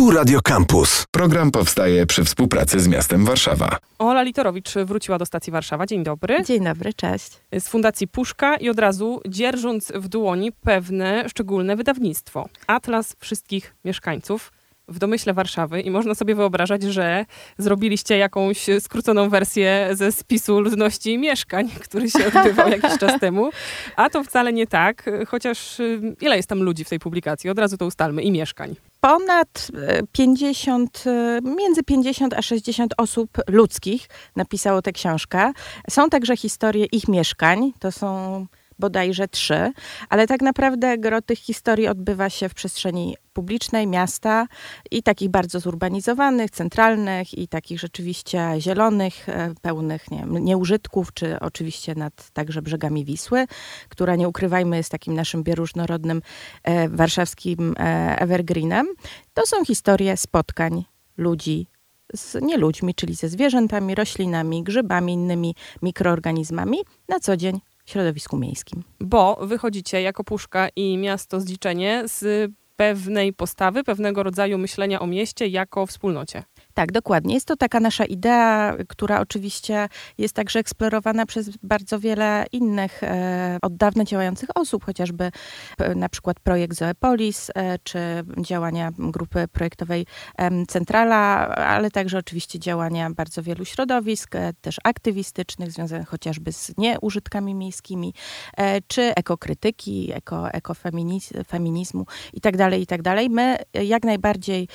Tu Radio Campus. Program powstaje przy współpracy z miastem Warszawa. Ola Litorowicz wróciła do stacji Warszawa. Dzień dobry. Dzień dobry, cześć. Z Fundacji Puszka i od razu dzierżąc w dłoni pewne szczególne wydawnictwo. Atlas wszystkich mieszkańców w domyśle Warszawy i można sobie wyobrażać, że zrobiliście jakąś skróconą wersję ze spisu ludności mieszkań, który się odbywał jakiś czas temu. A to wcale nie tak, chociaż y, ile jest tam ludzi w tej publikacji? Od razu to ustalmy i mieszkań. Ponad 50, e, e, między 50 a 60 osób ludzkich napisało tę książkę. Są także historie ich mieszkań. To są bodajże trzy, ale tak naprawdę gro tych historii odbywa się w przestrzeni publicznej, miasta i takich bardzo zurbanizowanych, centralnych i takich rzeczywiście zielonych, e, pełnych nie nieużytków, czy oczywiście nad także brzegami Wisły, która nie ukrywajmy jest takim naszym bioróżnorodnym e, warszawskim e, evergreenem. To są historie spotkań ludzi z nieludźmi, czyli ze zwierzętami, roślinami, grzybami, innymi mikroorganizmami na co dzień środowisku miejskim. Bo wychodzicie jako Puszka i Miasto Zliczenie z pewnej postawy, pewnego rodzaju myślenia o mieście jako wspólnocie. Tak, dokładnie. Jest to taka nasza idea, która oczywiście jest także eksplorowana przez bardzo wiele innych e, od dawna działających osób, chociażby e, na przykład projekt Zoepolis, e, czy działania grupy projektowej e, Centrala, ale także oczywiście działania bardzo wielu środowisk, e, też aktywistycznych, związanych chociażby z nieużytkami miejskimi, e, czy ekokrytyki, eko, ekofeminizmu itd., tak itd. Tak My jak najbardziej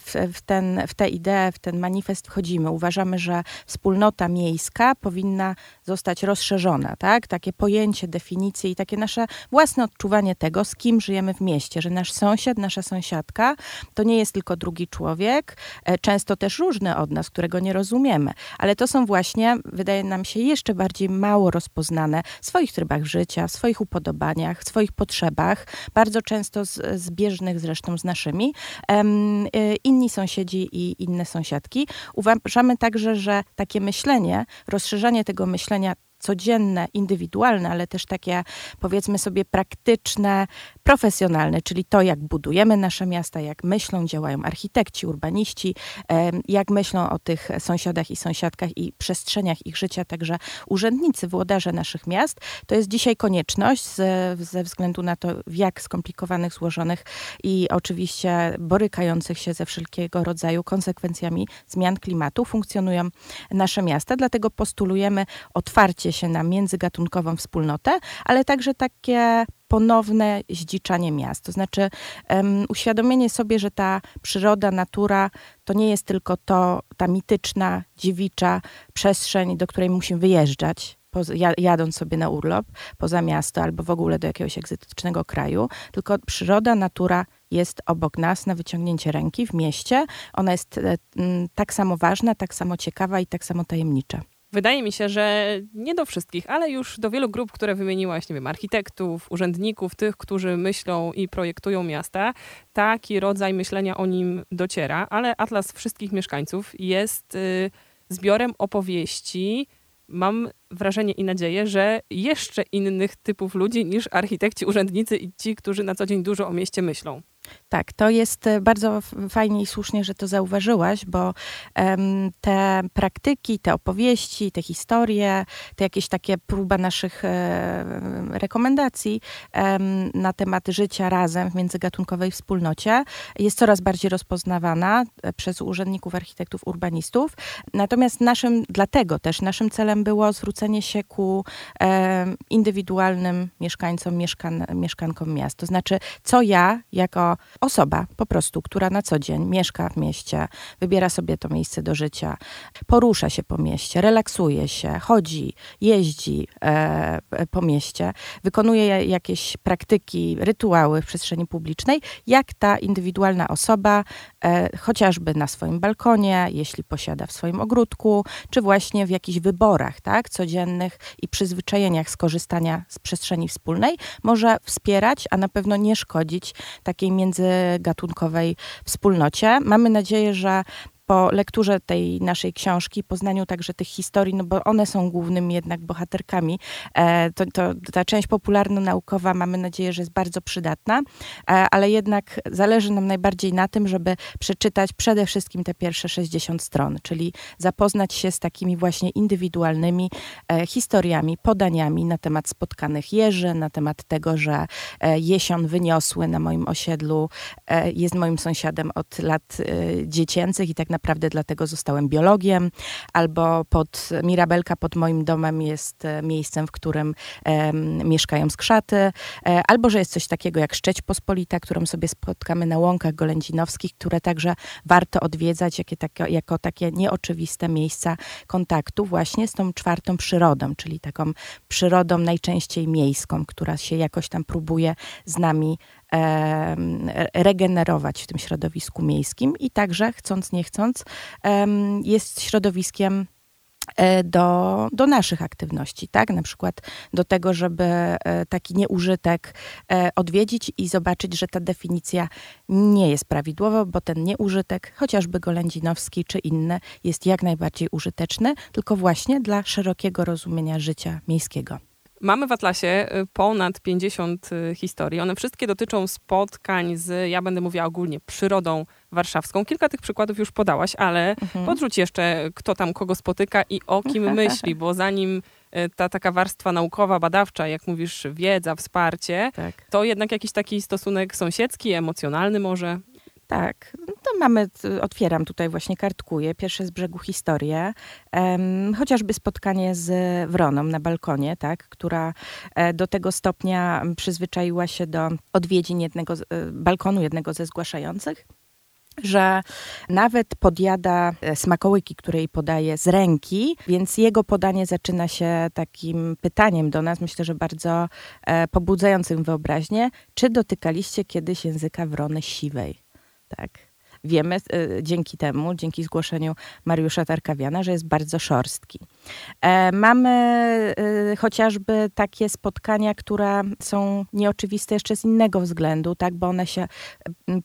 w, w, ten, w tę w ten manifest wchodzimy. Uważamy, że wspólnota miejska powinna zostać rozszerzona, tak? Takie pojęcie, definicje i takie nasze własne odczuwanie tego, z kim żyjemy w mieście, że nasz sąsiad, nasza sąsiadka to nie jest tylko drugi człowiek, e, często też różny od nas, którego nie rozumiemy, ale to są właśnie, wydaje nam się, jeszcze bardziej mało rozpoznane w swoich trybach życia, w swoich upodobaniach, w swoich potrzebach, bardzo często z, zbieżnych zresztą z naszymi. Um, inni sąsiedzi i inne sąsiadki. Uważamy także, że takie myślenie, rozszerzanie tego myślenia wytłumaczenia codzienne, indywidualne, ale też takie powiedzmy sobie praktyczne, profesjonalne, czyli to, jak budujemy nasze miasta, jak myślą, działają architekci, urbaniści, jak myślą o tych sąsiadach i sąsiadkach i przestrzeniach ich życia, także urzędnicy, włodarze naszych miast, to jest dzisiaj konieczność ze, ze względu na to, w jak skomplikowanych, złożonych i oczywiście borykających się ze wszelkiego rodzaju konsekwencjami zmian klimatu funkcjonują nasze miasta. Dlatego postulujemy otwarcie się na międzygatunkową wspólnotę, ale także takie ponowne zdziczanie miast. To znaczy um, uświadomienie sobie, że ta przyroda, natura to nie jest tylko to, ta mityczna, dziewicza przestrzeń, do której musimy wyjeżdżać, jadąc sobie na urlop poza miasto albo w ogóle do jakiegoś egzotycznego kraju, tylko przyroda, natura jest obok nas na wyciągnięcie ręki w mieście. Ona jest e, tak samo ważna, tak samo ciekawa i tak samo tajemnicza. Wydaje mi się, że nie do wszystkich, ale już do wielu grup, które wymieniłaś, nie wiem, architektów, urzędników, tych, którzy myślą i projektują miasta, taki rodzaj myślenia o nim dociera, ale Atlas Wszystkich Mieszkańców jest y, zbiorem opowieści, mam wrażenie i nadzieję, że jeszcze innych typów ludzi niż architekci, urzędnicy i ci, którzy na co dzień dużo o mieście myślą. Tak, to jest e, bardzo fajnie i słusznie, że to zauważyłaś, bo um, te praktyki, te opowieści, te historie, to jakieś takie próba naszych e, rekomendacji um, na temat życia razem w międzygatunkowej wspólnocie jest coraz bardziej rozpoznawana e, przez urzędników, architektów, urbanistów. Natomiast naszym, dlatego też naszym celem było zwrócenie się ku indywidualnym mieszkańcom, mieszkan, mieszkankom miast. To znaczy, co ja jako osoba po prostu, która na co dzień mieszka w mieście, wybiera sobie to miejsce do życia, porusza się po mieście, relaksuje się, chodzi, jeździ e, po mieście, wykonuje jakieś praktyki, rytuały w przestrzeni publicznej, jak ta indywidualna osoba, e, chociażby na swoim balkonie, jeśli posiada w swoim ogródku, czy właśnie w jakichś wyborach tak, codziennych i przyzwyczajeniach skorzystania z przestrzeni wspólnej, może wspierać, a na pewno nie szkodzić takiej między międzygatunkowej wspólnocie. Mamy nadzieję, że po lekturze tej naszej książki, poznaniu także tych historii, no bo one są głównymi jednak bohaterkami, e, to, to ta część popularno-naukowa mamy nadzieję, że jest bardzo przydatna, e, ale jednak zależy nam najbardziej na tym, żeby przeczytać przede wszystkim te pierwsze 60 stron, czyli zapoznać się z takimi właśnie indywidualnymi e, historiami, podaniami na temat spotkanych jeży, na temat tego, że jesion wyniosły na moim osiedlu jest moim sąsiadem od lat dziecięcych i tak dlatego zostałem biologiem, albo pod Mirabelka pod moim domem jest miejscem, w którym mieszkają skrzaty, e, albo że jest coś takiego jak Szczeć Pospolita, którą sobie spotkamy na łąkach golędzinowskich, które także warto odwiedzać jakie takie, jako takie nieoczywiste miejsca kontaktu właśnie z tą czwartą przyrodą, czyli taką przyrodą najczęściej miejską, która się jakoś tam próbuje z nami regenerować w tym środowisku miejskim i także, chcąc nie chcąc, jest środowiskiem E, do, do naszych aktywności, tak? Na przykład do tego, żeby e, taki nieużytek e, odwiedzić i zobaczyć, że ta definicja nie jest prawidłowa, bo ten nieużytek, chociażby golędzinowski czy inny, jest jak najbardziej użyteczny, tylko właśnie dla szerokiego rozumienia życia miejskiego. Mamy w Atlasie y, ponad 50 y, historii. One wszystkie dotyczą spotkań z, ja będę mówiła ogólnie, przyrodą warszawską. Kilka tych przykładów już podałaś, ale mhm. podrzuć jeszcze, kto tam kogo spotyka i o kim myśli, bo zanim y, ta taka warstwa naukowa, badawcza, jak mówisz, wiedza, wsparcie, tak. to jednak jakiś taki stosunek sąsiedzki, emocjonalny może. Tak, no to mamy, otwieram tutaj właśnie, kartkuję, pierwsze z brzegu historię, um, chociażby spotkanie z Wroną na balkonie, tak, która e, do tego stopnia przyzwyczaiła się do odwiedzin jednego, e, balkonu jednego ze zgłaszających, że nawet podjada e, smakołyki, które jej podaje z ręki, więc jego podanie zaczyna się takim pytaniem do nas, myślę, że bardzo pobudzającym wyobraźnię, czy dotykaliście kiedyś języka wrony siwej? Tak. Wiemy y, dzięki temu, dzięki zgłoszeniu Mariusza Tarkawiana, że jest bardzo szorstki. E, mamy y, chociażby takie spotkania, które są nieoczywiste jeszcze z innego względu, tak, bo one się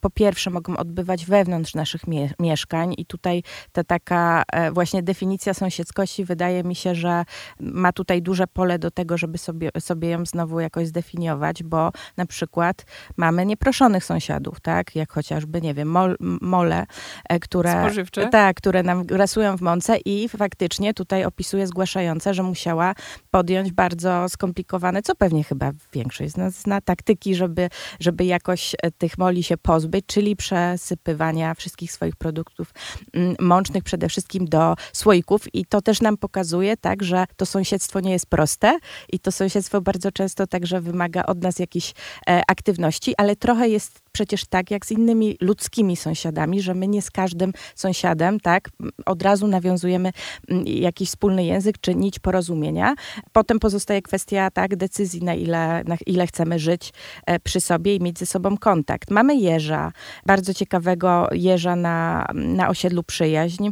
po pierwsze mogą odbywać wewnątrz naszych mie mieszkań i tutaj ta taka e, właśnie definicja sąsiedzkości wydaje mi się, że ma tutaj duże pole do tego, żeby sobie, sobie ją znowu jakoś zdefiniować, bo na przykład mamy nieproszonych sąsiadów, tak, jak chociażby, nie wiem, mol, mole, e, które, Spożywcze? tak, które nam grasują w mące i faktycznie tutaj opisuje zgłaszająca, że musiała podjąć bardzo skomplikowane, co pewnie chyba większość z nas zna, taktyki, żeby, żeby jakoś e, tych moli się pozbyć, czyli przesypywania wszystkich swoich produktów mm, mącznych przede wszystkim do słoików i to też nam pokazuje, tak, że to sąsiedztwo nie jest proste i to sąsiedztwo bardzo często także wymaga od nas jakiejś e, aktywności, ale trochę jest przecież tak jak z innymi ludzkimi sąsiadami, że my nie z każdym sąsiadem, tak, od razu nawiązujemy mm, jakiś wspólny język czy nić porozumienia. Potem pozostaje kwestia, tak, decyzji, na ile, na ile chcemy żyć e, przy sobie i mieć ze sobą kontakt. Mamy jeża, bardzo ciekawego jeża na, na osiedlu Przyjaźń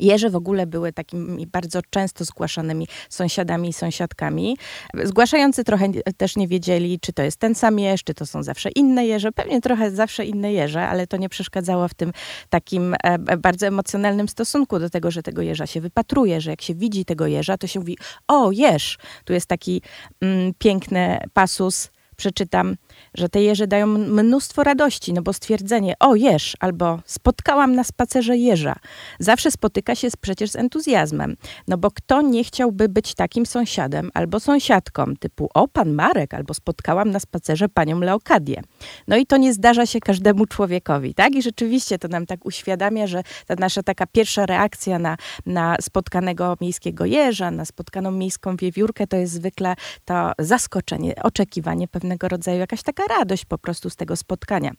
Jeże w ogóle były takimi bardzo często zgłaszanymi sąsiadami i sąsiadkami. Zgłaszający trochę też nie wiedzieli, czy to jest ten sam jeż, czy to są zawsze inne jeże. Pewnie trochę zawsze inne jeże, ale to nie przeszkadzało w tym takim e, bardzo emocjonalnym stosunku do tego, że tego jeża się wypatruje, że jak się widzi tego jeża, to się mówi, o jeż! Tu jest taki mm, piękny pasus, przeczytam że te jeże dają mnóstwo radości, no bo stwierdzenie, o jesz, albo spotkałam na spacerze jeża, zawsze spotyka się przecież z entuzjazmem. No bo kto nie chciałby być takim sąsiadem albo sąsiadką, typu o, pan Marek, albo spotkałam na spacerze panią Leokadię. No i to nie zdarza się każdemu człowiekowi, tak? I rzeczywiście to nam tak uświadamia, że ta nasza taka pierwsza reakcja na, na spotkanego miejskiego jeża, na spotkaną miejską wiewiórkę, to jest zwykle to zaskoczenie, oczekiwanie pewnego rodzaju, jakaś taka radość po prostu z tego spotkania.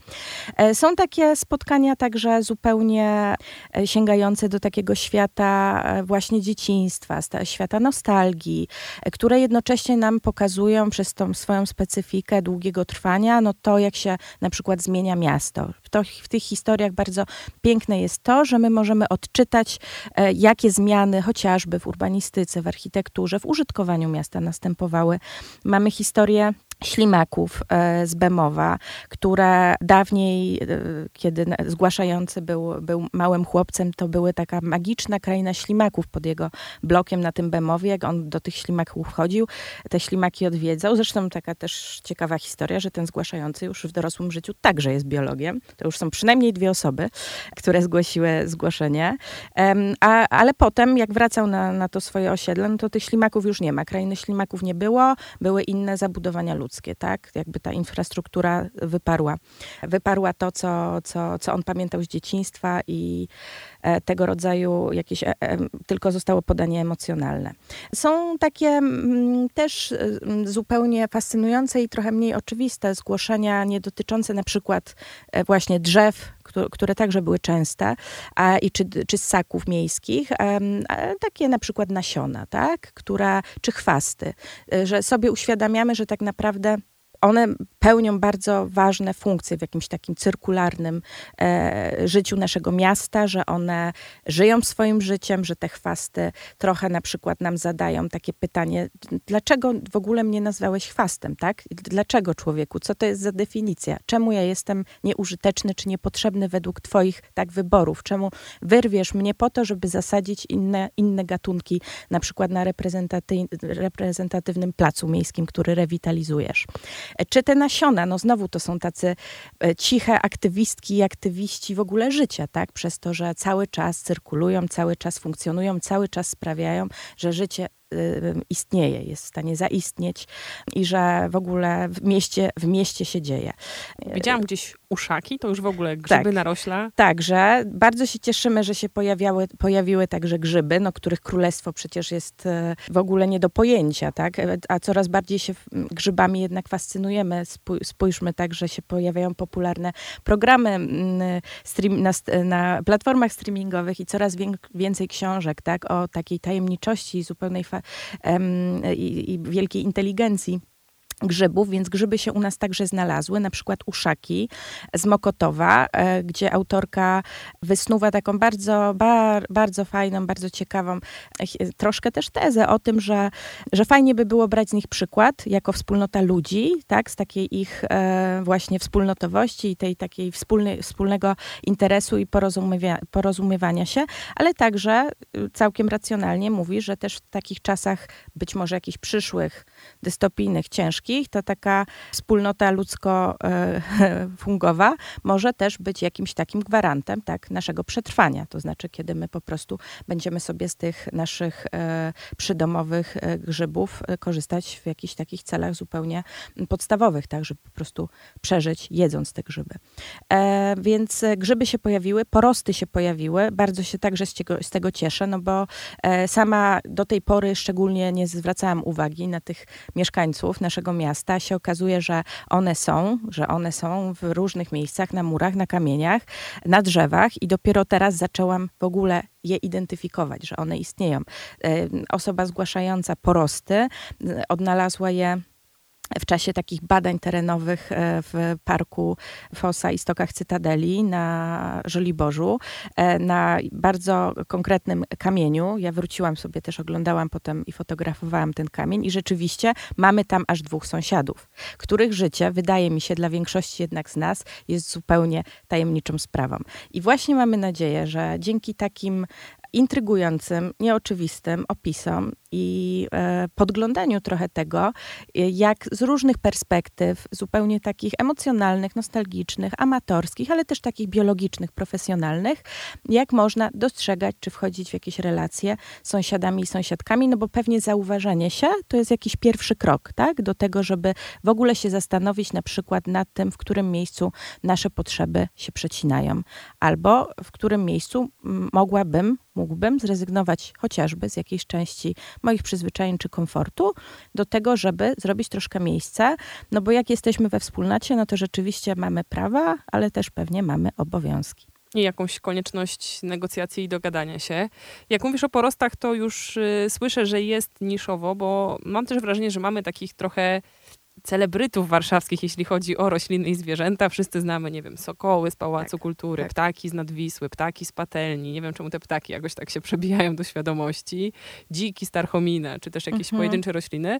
E, są takie spotkania także zupełnie e, sięgające do takiego świata e, właśnie dzieciństwa, świata nostalgii, które jednocześnie nam pokazują przez tą swoją specyfikę długiego trwania, no to jak się na przykład zmienia miasto. To, w tych historiach bardzo piękne jest to, że my możemy odczytać, jakie zmiany chociażby w urbanistyce, w architekturze, w użytkowaniu miasta następowały. Mamy historię ślimaków e, z Bemowa, które dawniej, e, kiedy zgłaszający był, był małym chłopcem, to były taka magiczna kraina ślimaków pod jego blokiem na tym Bemowie. Jak on do tych ślimaków wchodził, te ślimaki odwiedzał. Zresztą taka też ciekawa historia, że ten zgłaszający już w dorosłym życiu także jest biologiem. To już są przynajmniej dwie osoby, które zgłosiły zgłoszenie. A, ale potem, jak wracał na, na to swoje osiedle, no to tych ślimaków już nie ma. Krainy ślimaków nie było, były inne zabudowania ludzkie ludzkie, tak? Jakby ta infrastruktura wyparła. Wyparła to, co, co, co on pamiętał z dzieciństwa i e, tego rodzaju jakieś, e, e, tylko zostało podanie emocjonalne. Są takie mm, też zupełnie fascynujące i trochę mniej oczywiste zgłoszenia nie dotyczące na przykład właśnie drzew, które także były częste, a, i czy, czy ssaków miejskich, takie na przykład nasiona, tak, które, czy chwasty, że sobie uświadamiamy, że tak naprawdę one pełnią bardzo ważne funkcje w jakimś takim cyrkularnym e, życiu naszego miasta, że one żyją swoim życiem, że te chwasty trochę na przykład nam zadają takie pytanie, dlaczego w ogóle mnie nazwałeś chwastem, tak? Dlaczego człowieku? Co to jest za definicja? Czemu ja jestem nieużyteczny czy niepotrzebny według twoich tak wyborów? Czemu wyrwiesz mnie po to, żeby zasadzić inne, inne gatunki, na przykład na reprezentaty, reprezentatywnym placu miejskim, który rewitalizujesz? Czy te nasiona, no znowu to są tacy e, ciche aktywistki i aktywiści w ogóle życia, tak? Przez to, że cały czas cyrkulują, cały czas funkcjonują, cały czas sprawiają, że życie istnieje, jest w stanie zaistnieć i że w ogóle w mieście, w mieście się dzieje. Widziałam gdzieś uszaki, to już w ogóle grzyby tak, narośla. Także bardzo się cieszymy, że się pojawiały, pojawiły także grzyby, no, których królestwo przecież jest y, w ogóle nie do pojęcia, tak? A coraz bardziej się grzybami jednak fascynujemy. Spójrzmy tak, że się pojawiają popularne programy stream, na, na platformach streamingowych i coraz więcej książek, tak? O takiej tajemniczości i zupełnej fa i, i wielkiej inteligencji grzybów, więc grzyby się u nas także znalazły, na przykład uszaki z Mokotowa, e, gdzie autorka wysnuwa taką bardzo, bar, bardzo fajną, bardzo ciekawą, troszkę też tezę o tym, że, że fajnie by było brać z nich przykład jako wspólnota ludzi, tak, z takiej ich e, właśnie wspólnotowości i tej takiej wspólnego interesu i porozumiewania, porozumiewania się, ale także y, całkiem racjonalnie mówi, że też w takich czasach być może jakichś przyszłych, dystopijnych, ciężkich, to taka wspólnota ludzko-fungowa może też być jakimś takim gwarantem tak, naszego przetrwania. To znaczy, kiedy my po prostu będziemy sobie z tych naszych e, przydomowych e, grzybów e, korzystać w jakichś takich celach zupełnie podstawowych, tak, żeby po prostu przeżyć jedząc te grzyby. Więc grzyby się pojawiły, porosty się pojawiły. Bardzo się także z tego, z tego cieszę, no bo sama do tej pory szczególnie nie zwracałam uwagi na tych mieszkańców naszego miasta się okazuje, że one są, że one są w różnych miejscach, na murach, na kamieniach, na drzewach i dopiero teraz zaczęłam w ogóle je identyfikować, że one istnieją. Osoba zgłaszająca porosty odnalazła je w czasie takich badań terenowych e, w parku Fosa i Stokach Cytadeli na Żoliborzu, e, na bardzo konkretnym kamieniu. Ja wróciłam sobie też, oglądałam potem i fotografowałam ten kamień i rzeczywiście mamy tam aż dwóch sąsiadów, których życie, wydaje mi się, dla większości jednak z nas jest zupełnie tajemniczą sprawą. I właśnie mamy nadzieję, że dzięki takim intrygującym, nieoczywistym opisom i e, podglądaniu trochę tego, e, jak z różnych perspektyw, zupełnie takich emocjonalnych, nostalgicznych, amatorskich, ale też takich biologicznych, profesjonalnych, jak można dostrzegać czy wchodzić w jakieś relacje z sąsiadami i sąsiadkami, no bo pewnie zauważenie się to jest jakiś pierwszy krok, tak, do tego, żeby w ogóle się zastanowić na przykład nad tym, w którym miejscu nasze potrzeby się przecinają, albo w którym miejscu mogłabym, mógłbym zrezygnować chociażby z jakiejś części moich przyzwyczajeń czy komfortu, do tego, żeby zrobić troszkę miejsca. No bo jak jesteśmy we wspólnocie, no to rzeczywiście mamy prawa, ale też pewnie mamy obowiązki i jakąś konieczność negocjacji i dogadania się. Jak mówisz o porostach, to już y, słyszę, że jest niszowo, bo mam też wrażenie, że mamy takich trochę celebrytów warszawskich, jeśli chodzi o rośliny i zwierzęta. Wszyscy znamy, nie wiem, sokoły z Pałacu Tak, Kultury, tak. ptaki z Nadwisły, ptaki z patelni. Nie wiem, czemu te ptaki jakoś tak się przebijają do świadomości. Dziki z Tarchomina, czy też jakieś Mhm. pojedyncze rośliny.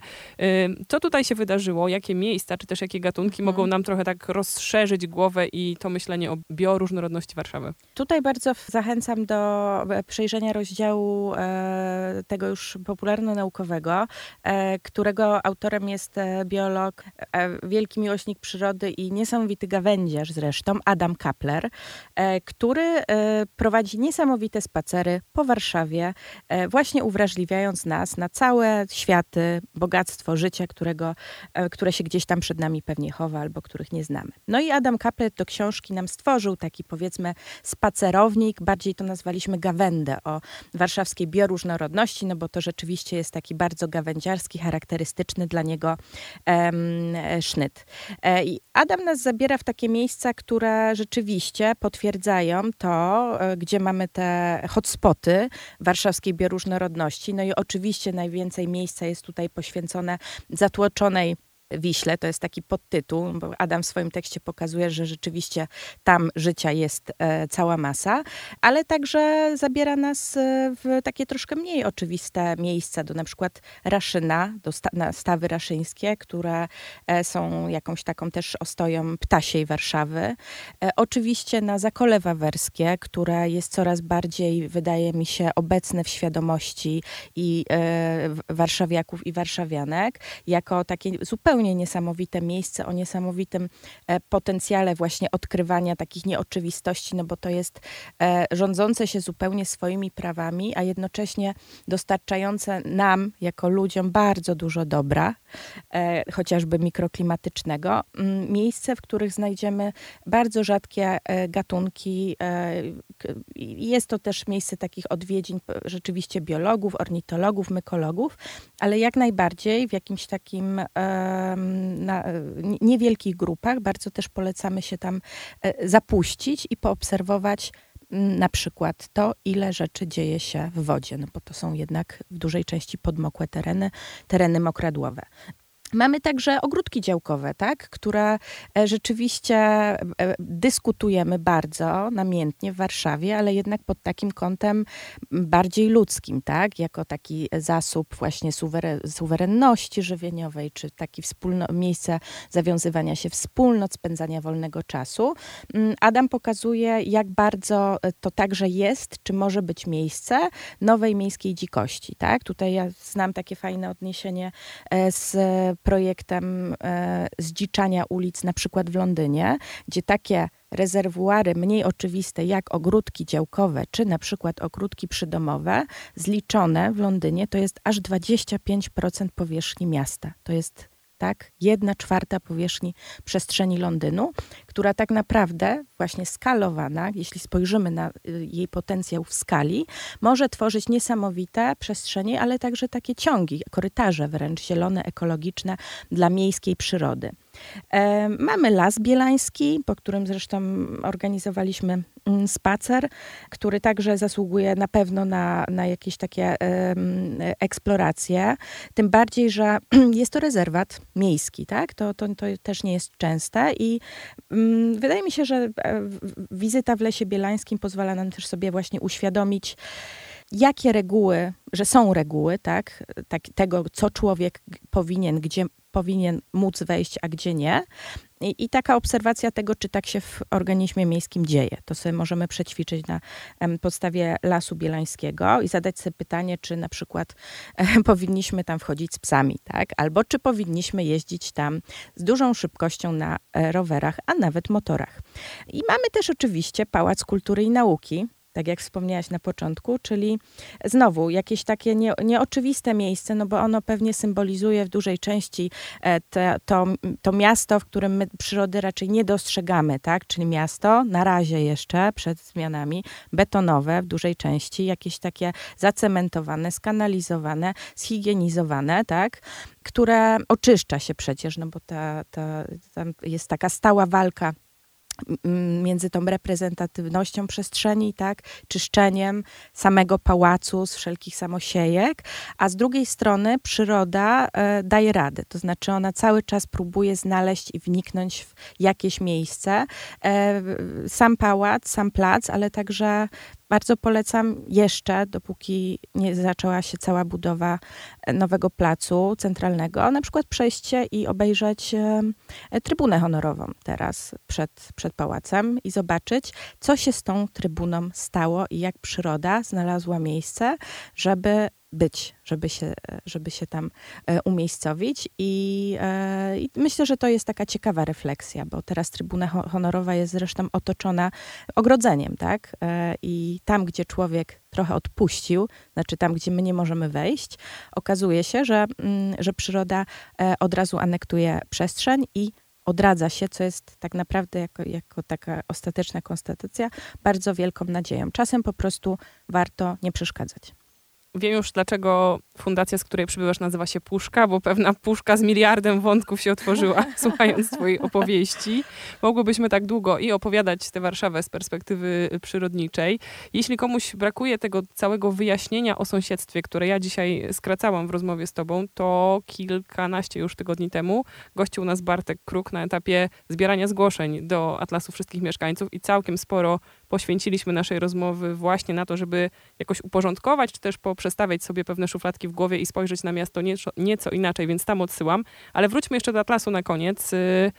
Co tutaj się wydarzyło? Jakie miejsca, czy też jakie gatunki Mhm. mogą nam trochę tak rozszerzyć głowę i to myślenie o bioróżnorodności Warszawy? Tutaj bardzo zachęcam do e, przejrzenia rozdziału e, tego już popularno-naukowego, e, którego autorem jest biolog, e, wielki miłośnik przyrody i niesamowity gawędziarz zresztą, Adam Kapler, e, który e, prowadzi niesamowite spacery po Warszawie, właśnie uwrażliwiając nas na całe światy, bogactwo życia, którego, które się gdzieś tam przed nami pewnie chowa albo których nie znamy. No i Adam Kapler do książki nam stworzył taki powiedzmy spacerownik, bardziej to nazwaliśmy gawędę o warszawskiej bioróżnorodności, no bo to rzeczywiście jest taki bardzo gawędziarski, charakterystyczny dla niego em, sznyt. E, I Adam nas zabiera w takie miejsca, które rzeczywiście potwierdzają to, e, gdzie mamy te hotspoty warszawskiej bioróżnorodności. No i oczywiście najwięcej miejsca jest tutaj poświęcone zatłoczonej Wiśle, to jest taki podtytuł, bo Adam w swoim tekście pokazuje, że rzeczywiście tam życia jest e, cała masa, ale także zabiera nas e, w takie troszkę mniej oczywiste miejsca, do na przykład Raszyna, do stawy raszyńskie, które e, są jakąś taką też ostoją ptasiej Warszawy. Oczywiście na Zakole Wawerskie, które jest coraz bardziej, wydaje mi się, obecne w świadomości i warszawiaków i warszawianek, jako takie zupełnie niesamowite miejsce o niesamowitym e, potencjale właśnie odkrywania takich nieoczywistości, no bo to jest e, rządzące się zupełnie swoimi prawami, a jednocześnie dostarczające nam, jako ludziom, bardzo dużo dobra, e, chociażby mikroklimatycznego. Mm, Miejsce, w których znajdziemy bardzo rzadkie gatunki. Jest to też miejsce takich odwiedzin rzeczywiście biologów, ornitologów, mykologów, ale jak najbardziej w jakimś takim na, nie- niewielkich grupach. Bardzo też polecamy się tam e, zapuścić i poobserwować na przykład to, ile rzeczy dzieje się w wodzie, no bo to są jednak w dużej części podmokłe tereny, tereny mokradłowe. Mamy także ogródki działkowe, tak, które e, rzeczywiście e, dyskutujemy bardzo namiętnie w Warszawie, ale jednak pod takim kątem bardziej ludzkim, tak, jako taki zasób właśnie suweren- suwerenności żywieniowej, czy taki wspólno, miejsce zawiązywania się wspólnot, spędzania wolnego czasu. Mm, Adam pokazuje, jak bardzo e, to także jest, czy może być miejsce nowej miejskiej dzikości, tak. Tutaj ja znam takie fajne odniesienie z projektem e, zdziczania ulic, na przykład w Londynie, gdzie takie rezerwuary mniej oczywiste jak ogródki działkowe, czy na przykład ogródki przydomowe, zliczone w Londynie, to jest aż 25% powierzchni miasta. To jest tak, jedna czwarta powierzchni przestrzeni Londynu, która tak naprawdę właśnie skalowana, jeśli spojrzymy na y, jej potencjał w skali, może tworzyć niesamowite przestrzenie, ale także takie ciągi, korytarze wręcz zielone, ekologiczne dla miejskiej przyrody. E, Mamy Las Bielański, po którym zresztą organizowaliśmy spacer, który także zasługuje na pewno na, na jakieś takie eksploracje. Tym bardziej, że jest to rezerwat miejski, tak? To, to, to też nie jest częste i mm, wydaje mi się, że e, wizyta w Lesie Bielańskim pozwala nam też sobie właśnie uświadomić, jakie reguły, że są reguły, tak, tak tego, co człowiek powinien, gdzie powinien móc wejść, a gdzie nie. I, I taka obserwacja tego, czy tak się w organizmie miejskim dzieje. To sobie możemy przećwiczyć na podstawie Lasu Bielańskiego i zadać sobie pytanie, czy na przykład powinniśmy tam wchodzić z psami, tak? Albo czy powinniśmy jeździć tam z dużą szybkością na e, rowerach, a nawet motorach. I mamy też oczywiście Pałac Kultury i Nauki, tak jak wspomniałaś na początku, czyli znowu jakieś takie nie, nieoczywiste miejsce, no bo ono pewnie symbolizuje w dużej części e, te, to, to miasto, w którym my przyrody raczej nie dostrzegamy, tak? Czyli miasto na razie jeszcze przed zmianami betonowe w dużej części, jakieś takie zacementowane, skanalizowane, zhigienizowane, tak? Które oczyszcza się przecież, no bo ta, ta, tam jest taka stała walka między tą reprezentatywnością przestrzeni, tak, czyszczeniem samego pałacu z wszelkich samosiejek, a z drugiej strony przyroda e, daje radę, to znaczy ona cały czas próbuje znaleźć i wniknąć w jakieś miejsce. E, sam pałac, sam plac, ale także bardzo polecam jeszcze, dopóki nie zaczęła się cała budowa e, nowego placu centralnego, na przykład przejście i obejrzeć e, trybunę honorową teraz przed, przed pałacem i zobaczyć, co się z tą trybuną stało i jak przyroda znalazła miejsce, żeby być, żeby się, żeby się tam e, umiejscowić. I, e, I, myślę, że to jest taka ciekawa refleksja, bo teraz Trybuna Honorowa jest zresztą otoczona ogrodzeniem, tak? E, I tam, gdzie człowiek trochę odpuścił, znaczy tam, gdzie my nie możemy wejść, okazuje się, że, mm, że przyroda od razu anektuje przestrzeń i odradza się, co jest tak naprawdę jako, jako taka ostateczna konstatacja, bardzo wielką nadzieją. Czasem po prostu warto nie przeszkadzać. Wiem już, dlaczego fundacja, z której przybywasz, nazywa się Puszka, bo pewna puszka z miliardem wątków się otworzyła, słuchając twojej opowieści. Mogłybyśmy tak długo i opowiadać tę Warszawę z perspektywy przyrodniczej. Jeśli komuś brakuje tego całego wyjaśnienia o sąsiedztwie, które ja dzisiaj skracałam w rozmowie z tobą, to kilkanaście już tygodni temu gościł nas Bartek Kruk na etapie zbierania zgłoszeń do Atlasu Wszystkich Mieszkańców i całkiem sporo poświęciliśmy naszej rozmowy właśnie na to, żeby jakoś uporządkować, czy też poprzestawiać sobie pewne szufladki w głowie i spojrzeć na miasto nieco, nieco inaczej, więc tam odsyłam. Ale wróćmy jeszcze do Atlasu na koniec. Y,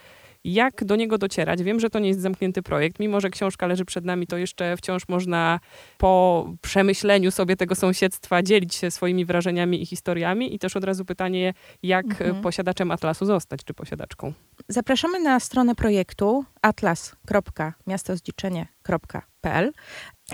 jak do niego docierać? Wiem, że to nie jest zamknięty projekt. Mimo, że książka leży przed nami, to jeszcze wciąż można po przemyśleniu sobie tego sąsiedztwa dzielić się swoimi wrażeniami i historiami. I też od razu pytanie, jak mhm. posiadaczem Atlasu zostać, czy posiadaczką? Zapraszamy na stronę projektu atlas.miastozdziczenie.pl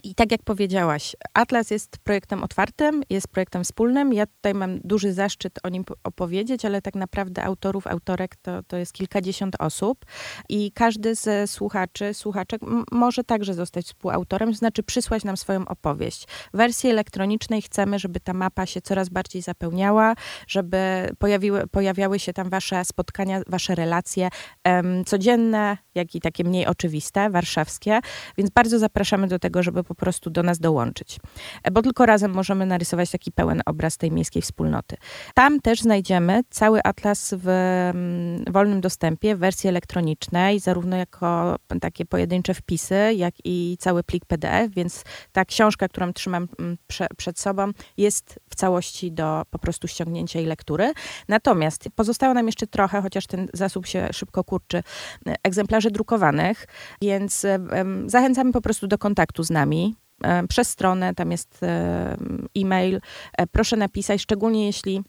i tak jak powiedziałaś, Atlas jest projektem otwartym, jest projektem wspólnym. Ja tutaj mam duży zaszczyt o nim opowiedzieć, ale tak naprawdę autorów, autorek to, to jest kilkadziesiąt osób i każdy ze słuchaczy, słuchaczek może także zostać współautorem, to znaczy przysłać nam swoją opowieść. W wersji elektronicznej chcemy, żeby ta mapa się coraz bardziej zapełniała, żeby pojawiły, pojawiały się tam wasze spotkania, wasze relacje um, codzienne, jak i takie mniej oczywiste, warszawskie, więc bardzo zapraszamy do tego, żeby po prostu do nas dołączyć. E, bo tylko razem możemy narysować taki pełen obraz tej miejskiej wspólnoty. Tam też znajdziemy cały atlas w mm, wolnym dostępie w wersji elektronicznej, zarówno jako takie pojedyncze wpisy, jak i cały plik PDF, więc ta książka, którą trzymam mm, prze, przed sobą, jest całości do po prostu ściągnięcia i lektury. Natomiast pozostało nam jeszcze trochę, chociaż ten zasób się szybko kurczy, e, egzemplarzy drukowanych, więc zachęcamy po prostu do kontaktu z nami. E, przez stronę, tam jest e, e-mail. E, proszę napisać, szczególnie jeśli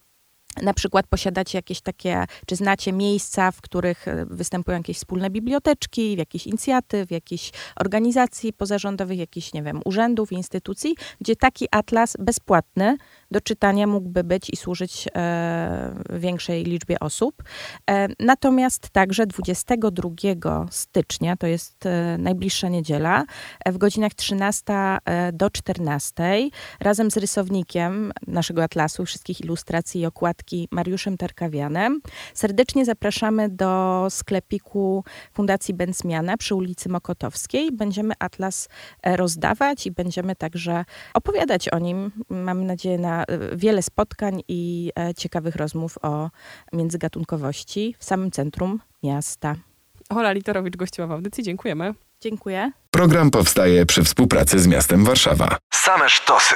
na przykład posiadacie jakieś takie, czy znacie miejsca, w których występują jakieś wspólne biblioteczki, jakieś inicjatyw, jakichś organizacji pozarządowych, jakichś, nie wiem, urzędów, instytucji, gdzie taki atlas bezpłatny do czytania mógłby być i służyć e, większej liczbie osób. E, natomiast także 22 stycznia, to jest e, najbliższa niedziela, w godzinach 13 e, do 14, razem z rysownikiem naszego atlasu, wszystkich ilustracji i okładki Mariuszem Tarkawianem, serdecznie zapraszamy do sklepiku Fundacji Benzmiana przy ulicy Mokotowskiej. Będziemy atlas rozdawać i będziemy także opowiadać o nim. Mamy nadzieję na wiele spotkań i e, ciekawych rozmów o międzygatunkowości w samym centrum miasta. Ola Literowicz gościła w audycji. Dziękujemy. Dziękuję. Program powstaje przy współpracy z miastem Warszawa. Same sztosy.